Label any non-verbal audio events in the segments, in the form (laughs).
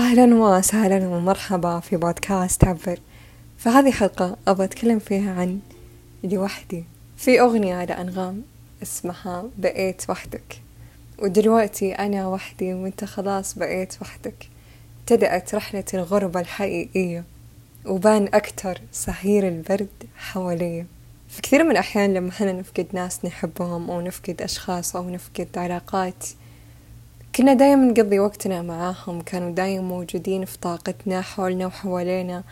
أهلا وسهلا ومرحبا في بودكاست عبر. فهذه حلقة أبغى أتكلم فيها عن لوحدي في أغنية لأنغام اسمها بقيت وحدك. ودلوقتي أنا وحدي وأنت خلاص بقيت وحدك. ابتدأت رحلة الغربة الحقيقية وبان أكتر صهير البرد حواليا. في كثير من الأحيان لما إحنا نفقد ناس نحبهم أو نفقد أشخاص أو نفقد علاقات كنا دايما نقضي وقتنا معاهم كانوا دايما موجودين في طاقتنا حولنا وحوالينا.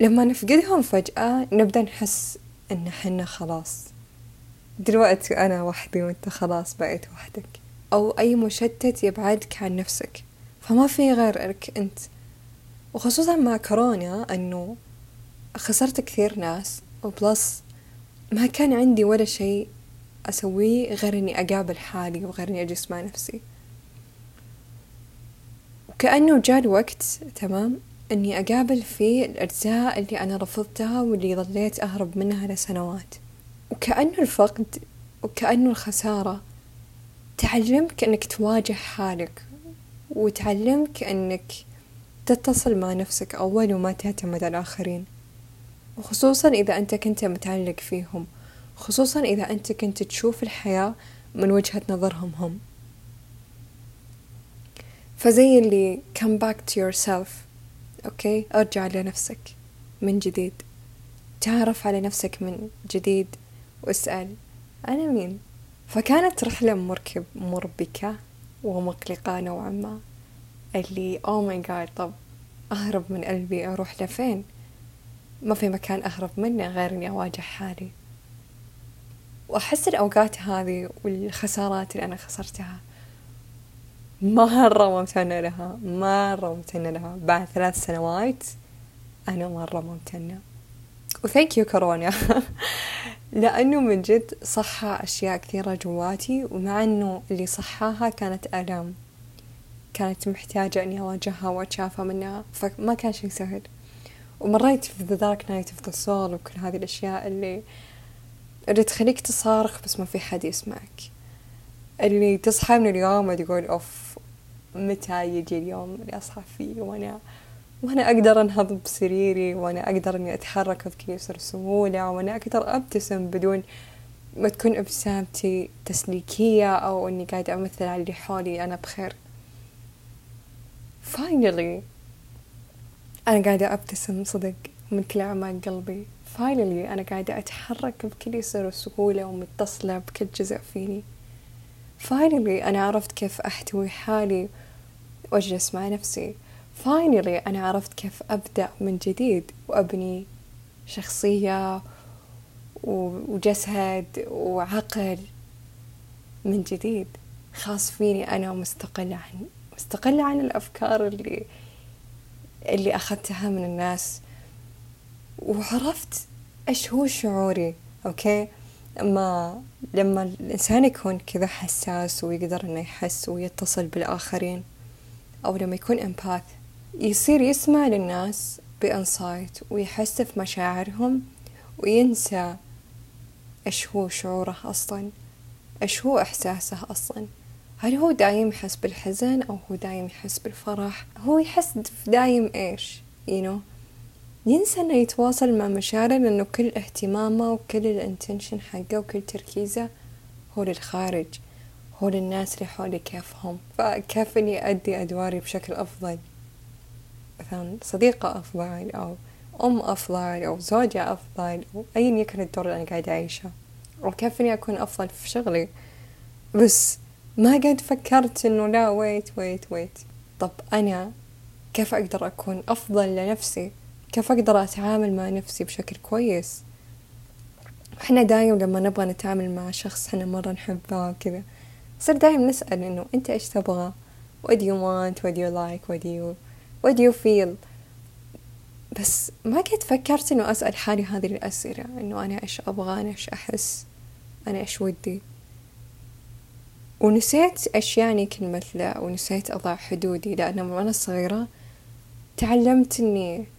لما نفقدهم فجأة نبدأ نحس إن حنا خلاص. دلوقتي أنا وحدي وأنت خلاص بقيت وحدك. أو أي مشتت يبعدك عن نفسك. فما في غيرك أنت. وخصوصا مع كورونا أنه خسرت كثير ناس وبلس ما كان عندي ولا شيء أسويه غير إني أقابل حالي وغير إني أجلس مع نفسي. وكأنه جاء الوقت تمام إني أقابل فيه الأجزاء اللي أنا رفضتها واللي ظليت أهرب منها لسنوات وكأنه الفقد وكأنه الخسارة تعلمك إنك تواجه حالك وتعلمك إنك تتصل مع نفسك أول وما تعتمد على الآخرين وخصوصا إذا أنت كنت متعلق فيهم. خصوصا إذا أنت كنت تشوف الحياة من وجهة نظرهم هم. فزي اللي come back to yourself. okay؟ أرجع لنفسك من جديد. تعرف على نفسك من جديد واسأل أنا مين؟ فكانت رحلة مركب مربكة ومقلقة نوعا ما. اللي oh my god طب أهرب من قلبي أروح لفين؟ ما في مكان أهرب منه غير إني أواجه حالي. وأحس الأوقات هذه والخسارات اللي أنا خسرتها مرة ممتنة لها مرة ممتنة لها. بعد ثلاث سنوات أنا مرة ممتنة. وثانك يو كورونا. (laughs) لأنه من جد صحى أشياء كثيرة جواتي ومع أنه اللي صحاها كانت آلام كانت محتاجة إني أواجهها وأتشافى منها فما كان شي سهل. ومريت في The Dark Night of the Soul وكل هذه الأشياء اللي اللي تخليك تصارخ بس ما في حد يسمعك. اللي تصحى من اليوم وتقول أوف متى يجي اليوم اللي أصحى فيه وأنا وأنا أقدر أنهض بسريري وأنا أقدر إني أتحرك بكيسر سهولة وأنا أقدر أبتسم بدون ما تكون أبتسامتي تسليكية أو إني قاعدة أمثل على اللي حولي أنا بخير. Finally أنا قاعدة أبتسم صدق من كل أعماق قلبي. Finally أنا قاعدة أتحرك بكل يسر وسهولة ومتصلة بكل جزء فيني. Finally أنا عرفت كيف أحتوي حالي وأجلس مع نفسي. Finally أنا عرفت كيف أبدأ من جديد وأبني شخصية وجسد وعقل من جديد. خاص فيني أنا ومستقلة عن مستقلة عن الأفكار اللي اللي أخذتها من الناس. وعرفت إيش هو شعوري okay؟ أما لما الإنسان يكون كذا حساس ويقدر إنه يحس ويتصل بالآخرين أو لما يكون empath يصير يسمع للناس ب insight ويحس في مشاعرهم وينسى إيش هو شعوره أصلا إيش هو إحساسه أصلا. هل هو دايم يحس بالحزن أو هو دايم يحس بالفرح؟ هو يحس دايم إيش you know ينسى إنه يتواصل مع مشاعره لأنه كل اهتمامه وكل الإنتنشن حقه وكل تركيزه هو للخارج هو للناس اللي حولي كيفهم فكيف إني أدي أدواري بشكل أفضل؟ مثلا صديقة أفضل أو أم أفضل أو زوجة أفضل أو أيا يكن الدور اللي أنا قاعدة أعيشه. أو كيف إني أكون أفضل في شغلي؟ بس ما قد فكرت إنه لا wait wait wait طب أنا كيف أقدر أكون أفضل لنفسي؟ كيف أقدر أتعامل مع نفسي بشكل كويس؟ إحنا دايم لما نبغى نتعامل مع شخص إحنا مرة نحبه وكذا نصير دايم نسأل إنه أنت إيش تبغى؟ What do you want? What do you like? What do you what do you feel بس ما كنت فكرت إنه أسأل حالي هذه الأسئلة إنه أنا إيش أبغى؟ أنا إيش أحس؟ أنا إيش ودي؟ ونسيت إيش يعني كلمة لا ونسيت أضع حدودي لأن وأنا صغيرة تعلمت إني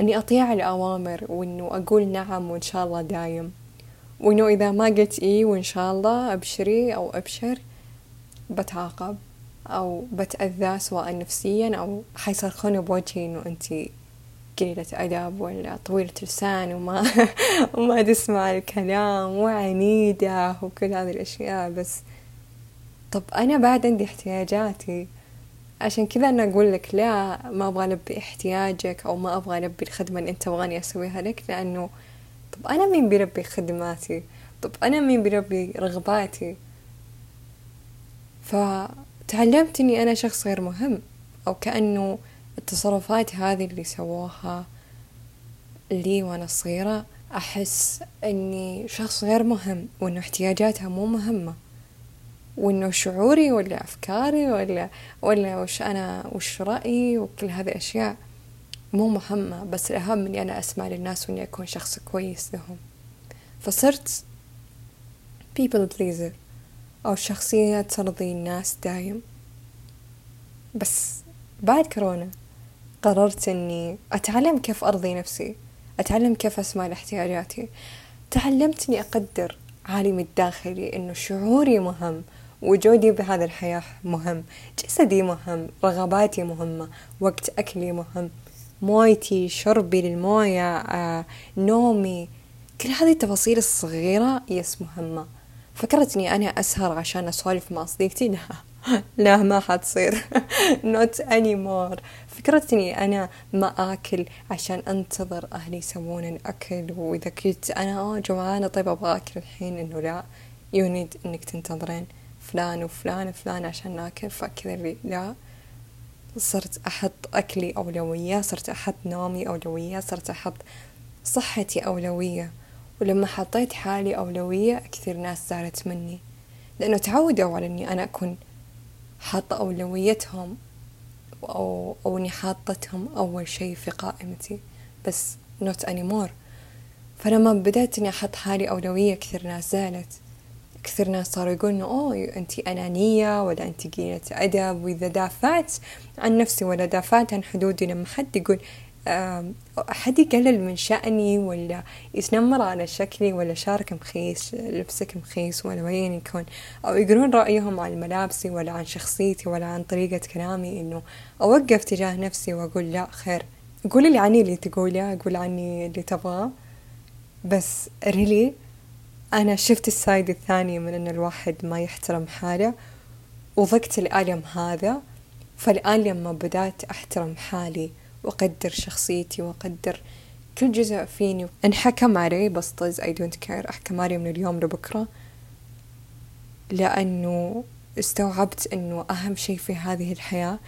إني أطيع الأوامر وإنه أقول نعم وإن شاء الله دايم. وإنه إذا ما قلت إيه وإن شاء الله أبشري أو أبشر بتعاقب أو بتأذى سواء نفسيا أو حيصرخون بوجهي إنه أنتي قليلة أدب ولا طويلة لسان وما (laughs) وما تسمع الكلام وعنيدة وكل هذه الأشياء. بس طب أنا بعد عندي احتياجاتي. عشان كذا أنا أقول لك لا ما أبغى ألبي احتياجك أو ما أبغى ألبي الخدمة اللي أنت تبغاني أسويها لك لأنه طب أنا مين بيربي خدماتي؟ طب أنا مين بيربي رغباتي؟ فتعلمت إني أنا شخص غير مهم أو كأنه التصرفات هذه اللي سووها لي وأنا صغيرة أحس إني شخص غير مهم وإنه احتياجاتها مو مهمة. وإنه شعوري ولا أفكاري ولا ولا وش أنا وش رأيي وكل هذه الأشياء مو مهمة بس الأهم إني أنا أسمع للناس وإني أكون شخص كويس لهم. فصرت people pleaser أو شخصية ترضي الناس دايم. بس بعد كورونا قررت إني أتعلم كيف أرضي نفسي أتعلم كيف أسمع لاحتياجاتي. تعلمت إني أقدر عالمي الداخلي إنه شعوري مهم وجودي بهذه الحياة مهم. جسدي مهم رغباتي مهمة وقت أكلي مهم. مويتي شربي للموية آه، نومي. كل هذه التفاصيل الصغيرة yes مهمة. فكرت اني أنا أسهر عشان أسولف مع صديقتي. (laughs) لا لا ما حتصير. (laughs) Not anymore. فكرت اني أنا ما أكل عشان أنتظر أهلي يسوون الأكل. وإذا كنت أنا آه جوعانة طيب أبغى أكل الحين. إنه لا you need إنك تنتظرين. فلان وفلان وفلان عشان ناكل فكذا اللي لا. صرت أحط أكلي أولوية صرت أحط نومي أولوية صرت أحط صحتي أولوية. ولما حطيت حالي أولوية كثير ناس زعلت مني. لأنه تعودوا على أني أنا أكون حاطة أولويتهم أو, أو أني حاطتهم أول شيء في قائمتي بس not anymore. فلما بدأت أني أحط حالي أولوية كثير ناس زعلت. كثير ناس صاروا يقولون أوه أنت أنانية ولا أنت قليلة أدب وإذا دافعت عن نفسي ولا دافعت عن حدودي. لما حد يقول أحد يقلل من شأني ولا يتنمر على شكلي ولا شارك مخيس لبسك مخيس ولا وين يكون أو يقولون رأيهم عن ملابسي ولا عن شخصيتي ولا عن طريقة كلامي إنه أوقف تجاه نفسي وأقول لا خير. قولي لي عني اللي تقوله أقول عني اللي تبغاه. بس ريلي أنا شفت السايد الثاني من أن الواحد ما يحترم حاله وضقت الألم هذا فالآن لما بدأت أحترم حالي وأقدر شخصيتي وأقدر كل جزء فيني. انحكم علي بس طز I don't care أحكم علي من اليوم لبكرة. لأنه استوعبت أنه أهم شيء في هذه الحياة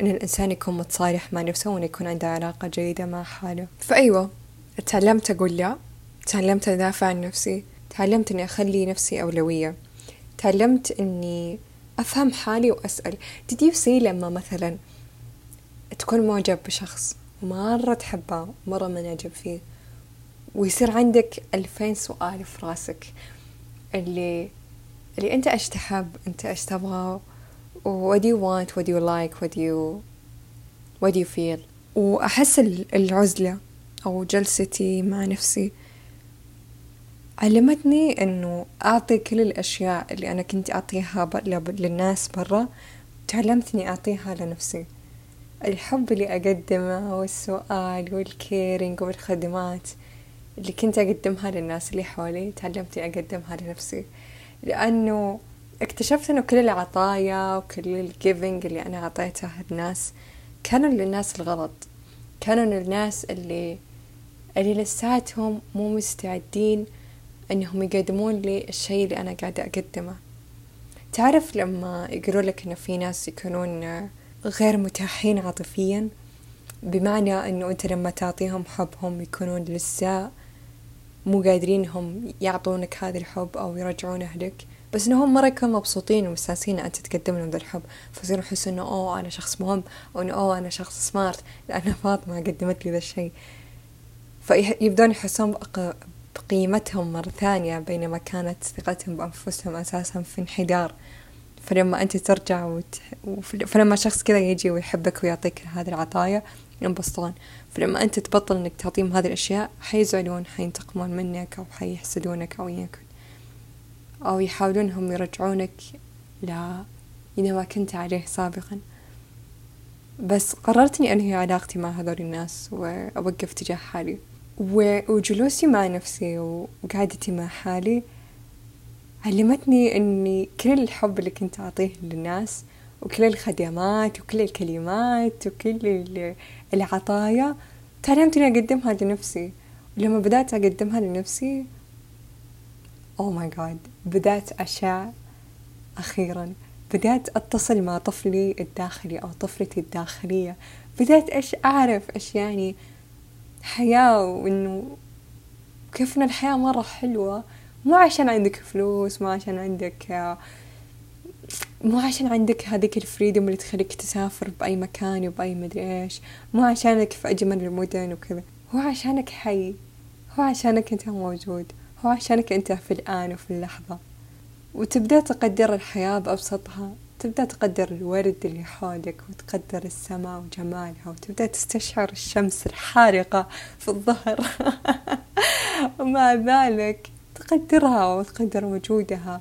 أن الإنسان يكون متصالح مع نفسه وأن يكون عنده علاقة جيدة مع حاله. فأيوة تعلمت أقول لا تعلمت أدافع عن نفسي. تعلمت إني أخلي نفسي أولوية. تعلمت إني أفهم حالي وأسأل. Did you see لما مثلا تكون معجب بشخص مرة تحبه مرة منعجب فيه؟ ويصير عندك ألفين سؤال في راسك. اللي اللي أنت إيش تحب أنت إيش تبغى what do you want what do you like what do you what do you feel وأحس العزلة أو جلستي مع نفسي علمتني إنه أعطي كل الأشياء اللي أنا كنت أعطيها للناس برا تعلمت اني أعطيها لنفسي. الحب اللي أقدمه والسؤال وال caring والخدمات اللي كنت أقدمها للناس اللي حولي تعلمت أقدمها لنفسي. لأنه اكتشفت إنه كل العطايا وكل ال giving اللي أنا أعطيتها للناس كانوا للناس الغلط. كانوا للناس اللي اللي لساتهم مو مستعدين إنهم يقدمون لي الشيء اللي أنا قاعدة أقدمه. تعرف لما يقولوا لك إنه في ناس يكونون غير متاحين عاطفيا؟ بمعنى إنه أنت لما تعطيهم حبهم يكونون لسه مو قادرين هم يعطونك هذا الحب أو يرجعونه لك بس انهم مرة يكونوا مبسوطين ومستانسين أنت تقدم لهم ذا الحب. فيصيروا يحسوا إنه أوه أنا شخص مهم أو إنه أوه أنا شخص سمارت لأن فاطمة قدمت لي ذا الشيء. فيبدون يحسون بقيمتهم مرة ثانية بينما كانت ثقتهم بأنفسهم أساسا في انحدار. فلما أنت ترجع وت... فلما شخص كذا يجي ويحبك ويعطيك هذه العطايا ينبسطون. فلما أنت تبطل إنك تعطيهم هذه الأشياء حيزعلون حينتقمون منك أو حيحسدونك أو يكن أو يحاولون هم يرجعونك ل إذا ما كنت عليه سابقا. بس قررت إني أنهي علاقتي مع هذول الناس وأوقف تجاه حالي. وجلوسي مع نفسي وقعدتي مع حالي علمتني أني كل الحب اللي كنت أعطيه للناس وكل الخدمات وكل الكلمات وكل العطايا تعلمت إني أقدمها لنفسي. ولما بدأت أقدمها لنفسي أوه ماي جاد بدأت أشاء أخيرا. بدأت أتصل مع طفلي الداخلي أو طفلتي الداخلية. بدأت أش أعرف إيش يعني حياة وإنه كيف إن الحياة مرة حلوة؟ مو عشان عندك فلوس مو عشان عندك مو عشان عندك هذيك الفريدم اللي تخليك تسافر بأي مكان وبأي مدري إيش. مو عشانك في أجمل المدن وكذا. هو عشانك حي. هو عشانك أنت موجود. هو عشانك أنت في الآن وفي اللحظة. وتبدأ تقدر الحياة بأبسطها. تبدأ تقدر الورد اللي حولك وتقدر السماء وجمالها وتبدأ تستشعر الشمس الحارقة في الظهر. (laughs) ومع ذلك تقدرها وتقدر وجودها.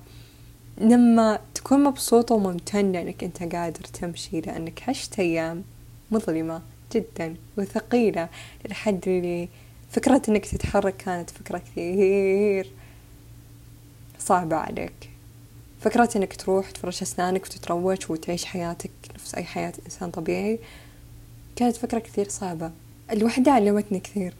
لما تكون مبسوطة وممتنة انك أنت قادر تمشي لأنك عشت أيام مظلمة جدا وثقيلة للحد اللي فكرة أنك تتحرك كانت فكرة كثير صعبة عليك. فكرة إنك تروح تفرش أسنانك وتتروش وتعيش حياتك نفس أي حياة إنسان طبيعي كانت فكرة كثير صعبة. الوحدة علمتني كثير.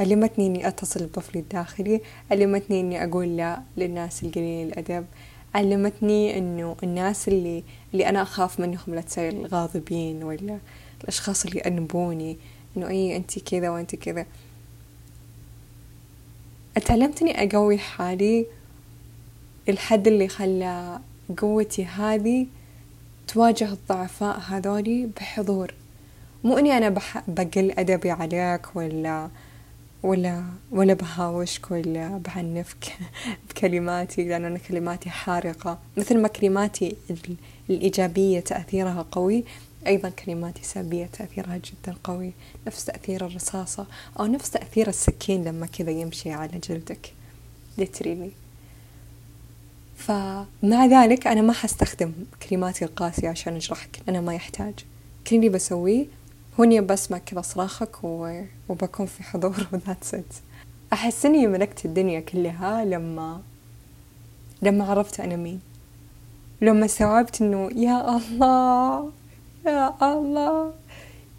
علمتني إني أتصل بطفلي الداخلي علمتني إني أقول لا للناس القليل الأدب علمتني إنه الناس اللي اللي أنا أخاف منهم لا تصير الغاضبين ولا الأشخاص اللي يأنبوني إنه إي أنت كذا وأنت كذا. اتعلمت إني أقوي حالي الحد اللي خلى قوتي هذه تواجه الضعفاء هذولي بحضور. مو إني أنا بح بقل أدبي عليك ولا ولا ولا بهاوشك ولا بعنفك (laughs) بكلماتي لأن أنا كلماتي حارقة. مثل ما كلماتي الإيجابية تأثيرها قوي أيضا كلماتي سلبية تأثيرها جدا قوي. نفس تأثير الرصاصة أو نفس تأثير السكين لما كذا يمشي على جلدك. Literally. فمع ذلك أنا ما حستخدم كلماتي القاسية عشان أجرحك أنا ما يحتاج. كل اللي بسويه هو إني بسمع كذا صراخك و... وبكون في حضور (laughs) وذاتس إت. أحس إني ملكت الدنيا كلها لما لما عرفت أنا مين. لما استوعبت إنه يا الله يا الله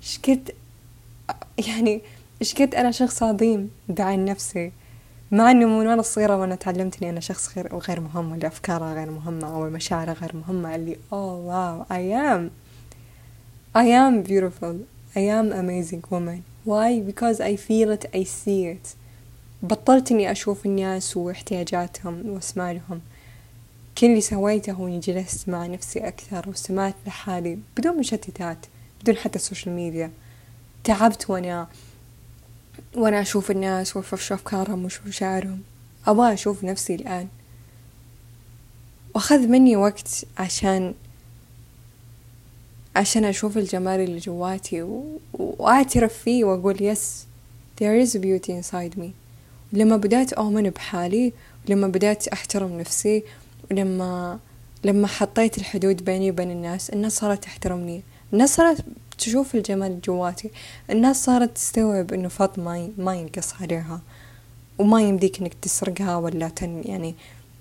إيش قد يعني إيش قد أنا شخص عظيم بعين نفسي مع إنه من وأنا صغيرة وأنا تعلمت إني أنا شخص غير غير مهم ولا أفكاره غير مهمة أو مشاعره غير مهمة اللي أوه واو I am. I am beautiful. I am amazing woman. Why? Because I feel it I see it. بطلت إني أشوف الناس واحتياجاتهم واسمع لهم كل اللي سويته هو إني جلست مع نفسي أكثر واستمعت لحالي بدون مشتتات بدون حتى ال social media تعبت وأنا وأنا أشوف الناس وأشوف أفكارهم وأشوف مشاعرهم أبغى أشوف نفسي الآن. وأخذ مني وقت عشان عشان أشوف الجمال اللي جواتي و... وأعترف فيه وأقول يس there is beauty inside me. لما بدأت أؤمن بحالي ولما بدأت أحترم نفسي ولما لما حطيت الحدود بيني وبين الناس الناس صارت تحترمني. الناس صارت تشوف الجمال جواتي الناس صارت تستوعب إنه فاطمة ما ينقص عليها وما يمديك إنك تسرقها ولا تن يعني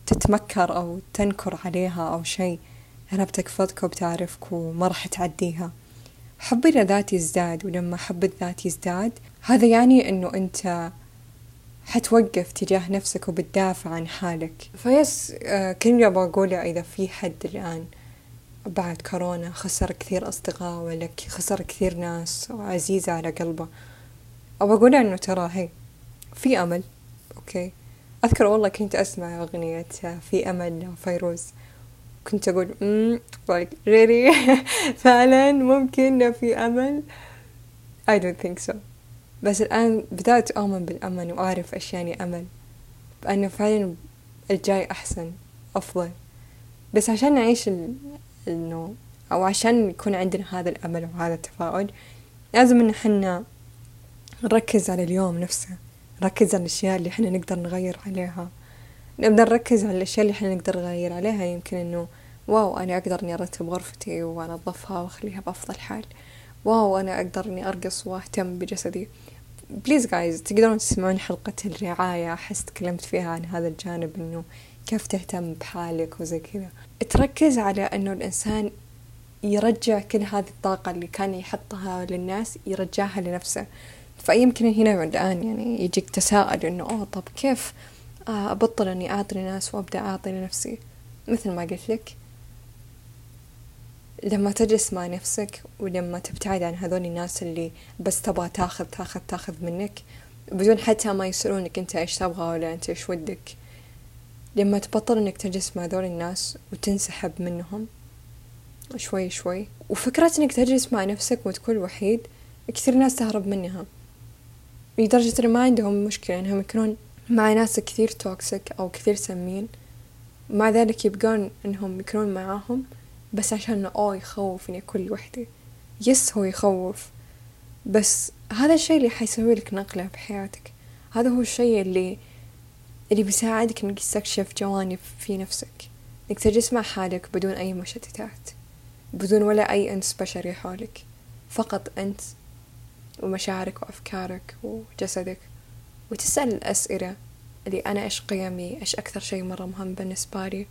تتمكر أو تنكر عليها أو شيء. أنا بتكفضك وبتعرفك وما راح تعديها. حبي لذاتي يزداد ولما حب الذات يزداد هذا يعني إنه أنت حتوقف تجاه نفسك وبتدافع عن حالك. فيس آه كل اللي بقوله إذا في حد الآن بعد كورونا خسر كثير أصدقاء ولا خسر كثير ناس عزيزة على قلبه. أو أقول إنه ترى هي في أمل أوكي؟ أذكر والله كنت أسمع أغنية في أمل فيروز. كنت أقول like really (laughs) فعلا ممكن في أمل؟ I don't think so. بس الآن بدأت أؤمن بالأمل وأعرف إيش يعني أمل. بأنه فعلا الجاي أحسن أفضل. بس عشان نعيش إنه أو عشان يكون عندنا هذا الأمل وهذا التفاؤل لازم إن حنا نركز على اليوم نفسه نركز على الأشياء اللي إحنا نقدر نغير عليها. نبدأ نركز على الأشياء اللي إحنا نقدر نغير عليها يمكن إنه wow أنا أقدر إني أرتب غرفتي وأنظفها وأخليها بأفضل حال. wow أنا أقدر إني أرقص وأهتم بجسدي. please guys تقدرون تسمعون حلقة الرعاية أحس تكلمت فيها عن هذا الجانب إنه كيف تهتم بحالك وزي كذا. تركز على إنه الإنسان يرجع كل هذه الطاقة اللي كان يحطها للناس يرجعها لنفسه. فيمكن هنا الآن يعني يجيك تساؤل إنه أوه طب كيف أبطل إني أعطي لناس وأبدأ أعطي لنفسي؟ مثل ما قلت لك لما تجلس مع نفسك ولما تبتعد عن هذول الناس اللي بس تبغى تاخذ تاخذ تاخذ منك بدون حتى ما يسألونك أنت إيش تبغى ولا أنت إيش ودك. لما تبطل إنك تجلس مع هذول الناس وتنسحب منهم شوي شوي. وفكرة إنك تجلس مع نفسك وتكون وحيد كثير ناس تهرب منها. لدرجة إنه ما عندهم مشكلة إنهم يكونون مع ناس كثير toxic أو كثير سمين. مع ذلك يبقون إنهم يكونون معاهم بس عشان أوه يخوف إني أكون لوحدي yes هو يخوف. بس هذا الشيء اللي حيسوي لك نقلة بحياتك هذا هو الشيء اللي اللي بيساعدك إنك تستكشف جوانب في نفسك. إنك تجلس مع حالك بدون أي مشتتات. بدون ولا أي أنس بشري حولك. فقط أنت ومشاعرك وأفكارك وجسدك. وتسأل الأسئلة اللي أنا إيش قيمي؟ إيش أكثر شيء مرة مهم بالنسبة لي؟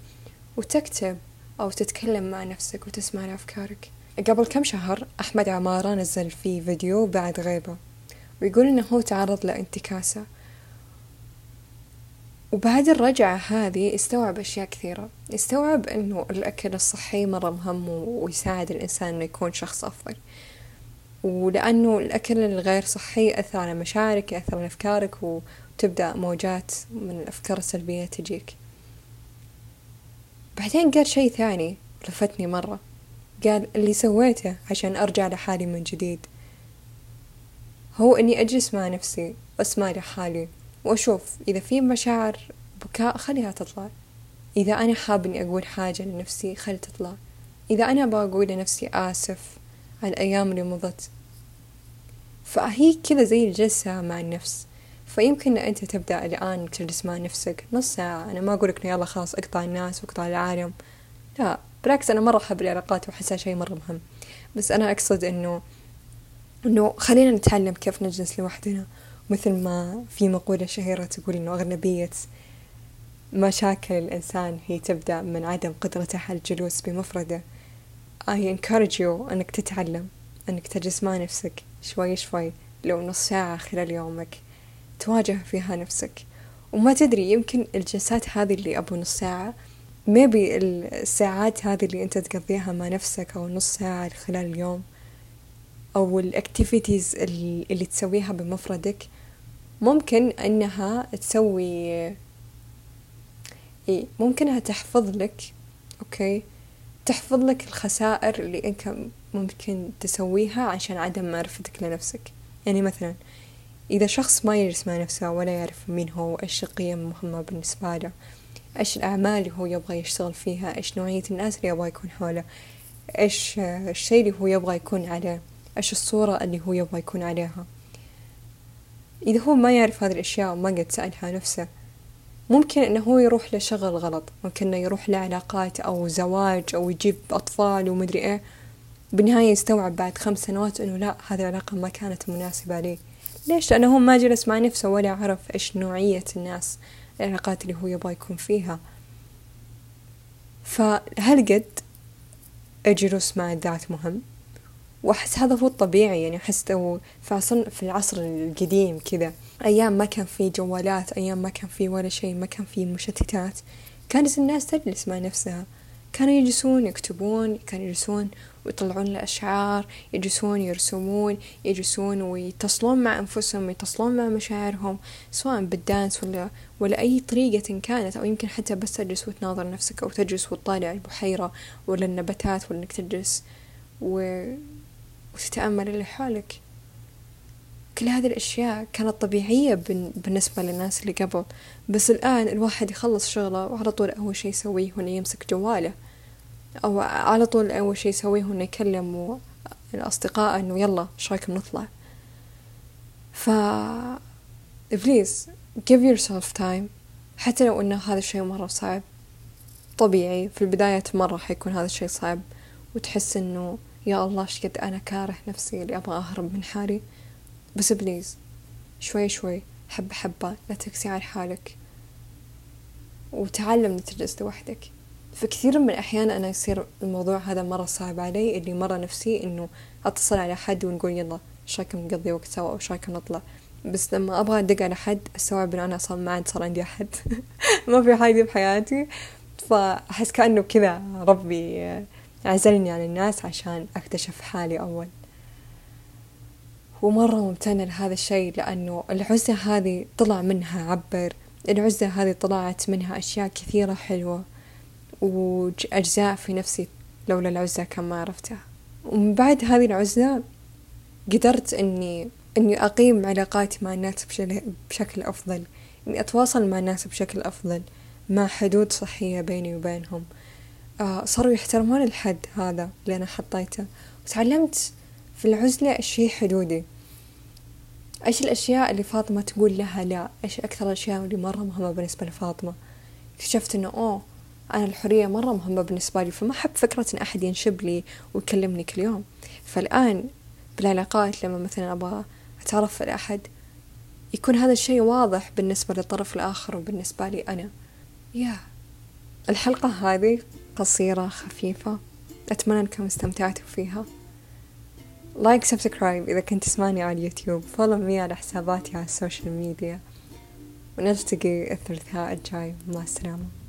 وتكتب أو تتكلم مع نفسك وتسمع لأفكارك. قبل كم شهر أحمد عمارة نزل فيه فيديو بعد غيبة. ويقول إنه هو تعرض لانتكاسة. وبعد الرجعة هذه استوعب أشياء كثيرة. استوعب إنه الأكل الصحي مرة مهم ويساعد الإنسان إنه يكون شخص أفضل. ولأنه الأكل الغير صحي يأثر على مشاعرك يأثر على أفكارك وتبدأ موجات من الأفكار السلبية تجيك. بعدين قال شي ثاني لفتني مرة. قال اللي سويته عشان أرجع لحالي من جديد. هو إني أجلس مع نفسي وأسمع لحالي وأشوف إذا في مشاعر بكاء خليها تطلع. إذا أنا حاب إني أقول حاجة لنفسي خلي تطلع. إذا أنا بقول لنفسي آسف على الأيام اللي مضت. فهي كذا زي الجلسة مع النفس. فيمكن أنت تبدأ الآن تجلس مع نفسك نص ساعة. أنا ما أقولك يلا خلاص اقطع الناس واقطع العالم. لا بالعكس أنا مرة أحب العلاقات وأحسها شيء مرة مهم. بس أنا أقصد إنه إنه خلينا نتعلم كيف نجلس لوحدنا. مثل ما في مقولة شهيرة تقول إنه أغلبية مشاكل الإنسان هي تبدأ من عدم قدرته على الجلوس بمفردة. I encourage you أنك تتعلم أنك تجلس مع نفسك شوي شوي لو نص ساعة خلال يومك. تواجه فيها نفسك. وما تدري يمكن الجلسات هذه اللي أبو نص ساعة maybe الساعات هذه اللي أنت تقضيها مع نفسك أو نص ساعة خلال اليوم أو ال activities اللي تسويها بمفردك ممكن أنها تسوي إيه ممكنها تحفظ لك okay؟ تحفظ لك الخسائر اللي أنت ممكن تسويها عشان عدم معرفتك لنفسك. يعني مثلا إذا شخص ما يجلس مع نفسه ولا يعرف مين هو وإيش القيم المهمة بالنسبة له إيش الأعمال اللي هو يبغى يشتغل فيها إيش نوعية الناس اللي يبغى يكون حوله إيش الشيء اللي هو يبغى يكون عليه إيش الصورة اللي هو يبغى يكون عليها. إذا هو ما يعرف هذه الأشياء وما قد سألها نفسه ممكن إنه هو يروح لشغل غلط. ممكن إنه يروح لعلاقات أو زواج أو يجيب أطفال ومدري إيه. بالنهاية يستوعب بعد خمس سنوات إنه لا هذه العلاقة ما كانت مناسبة لي. ليش؟ لأنه هو ما جلس مع نفسه ولا عرف إيش نوعية الناس العلاقات اللي هو يبغى يكون فيها. فهل قد الجلوس مع الذات مهم؟ وأحس هذا هو الطبيعي يعني أحس لو في العصر القديم كذا. أيام ما كان في جوالات أيام ما كان في ولا شيء ما كان في مشتتات. كانت الناس تجلس مع نفسها. كانوا يجلسون يكتبون كانوا يجلسون ويطلعون الأشعار يجلسون يرسمون يجلسون ويتصلون مع أنفسهم يتصلون مع مشاعرهم سواء بالدانس ولا ولا أي طريقة كانت أو يمكن حتى بس تجلس وتناظر نفسك أو تجلس وتطالع البحيرة ولا النباتات ولا إنك تجلس. و... وتتأمل اللي حولك. كل هذه الأشياء كانت طبيعية بالنسبة للناس اللي قبل. بس الآن الواحد يخلص شغله وعلى طول أول شي يسويه هو إنه يمسك جواله. أو على طول أول شي يسويه إنه يكلم الأصدقاء إنه يلا إيش رايكم نطلع. ف بليز give yourself time. حتى لو إنه هذا الشي مرة صعب. طبيعي في البداية مرة حيكون هذا الشي صعب. وتحس إنه يا الله شقد أنا كاره نفسي اللي أبغى أهرب من حالي؟ بس بليز شوي شوي حبة حبة لا تقسي على حالك. وتعلم تجلس لوحدك. في كثير من الأحيان أنا يصير الموضوع هذا مرة صعب علي اللي مرة نفسي إنه أتصل على حد ونقول يلا إيش رايكم نقضي وقت سوا؟ أو إيش رايكم نطلع؟ بس لما أبغى أدق على حد أستوعب إنه أنا أصلا ما عاد صار عندي أحد. (laughs) ما في حاجة بحياتي فأحس كأنه كذا ربي عزلني عن الناس عشان أكتشف حالي أول. ومرة ممتنة لهذا الشيء لأنه العزة هذه طلع منها عبر العزة هذه طلعت منها أشياء كثيرة حلوة وأجزاء في نفسي لولا العزة كان ما عرفتها. ومن بعد هذه العزلة قدرت إني إني أقيم علاقاتي مع الناس بشكل أفضل إني أتواصل مع الناس بشكل أفضل مع حدود صحية بيني وبينهم. صاروا يحترمون الحد هذا اللي أنا حطيته. وتعلمت في العزلة إيش هي حدودي. إيش الأشياء اللي فاطمة تقول لها لا؟ إيش أكثر الأشياء اللي مرة مهمة بالنسبة لفاطمة؟ اكتشفت إنه أوه أنا الحرية مرة مهمة بالنسبة لي فما أحب فكرة إن أحد ينشب لي ويكلمني كل يوم. فالآن بالعلاقات لما مثلا أبغى أتعرف على أحد يكون هذا الشيء واضح بالنسبة للطرف الآخر وبالنسبة لي أنا. يا الحلقة هذه قصيرة خفيفة. أتمنى أنكم استمتعتوا فيها. like subscribe إذا كنت تسمعني على اليوتيوب follow me على حساباتي على ال social media ونلتقي الثلاثاء الجاي. مع السلامة.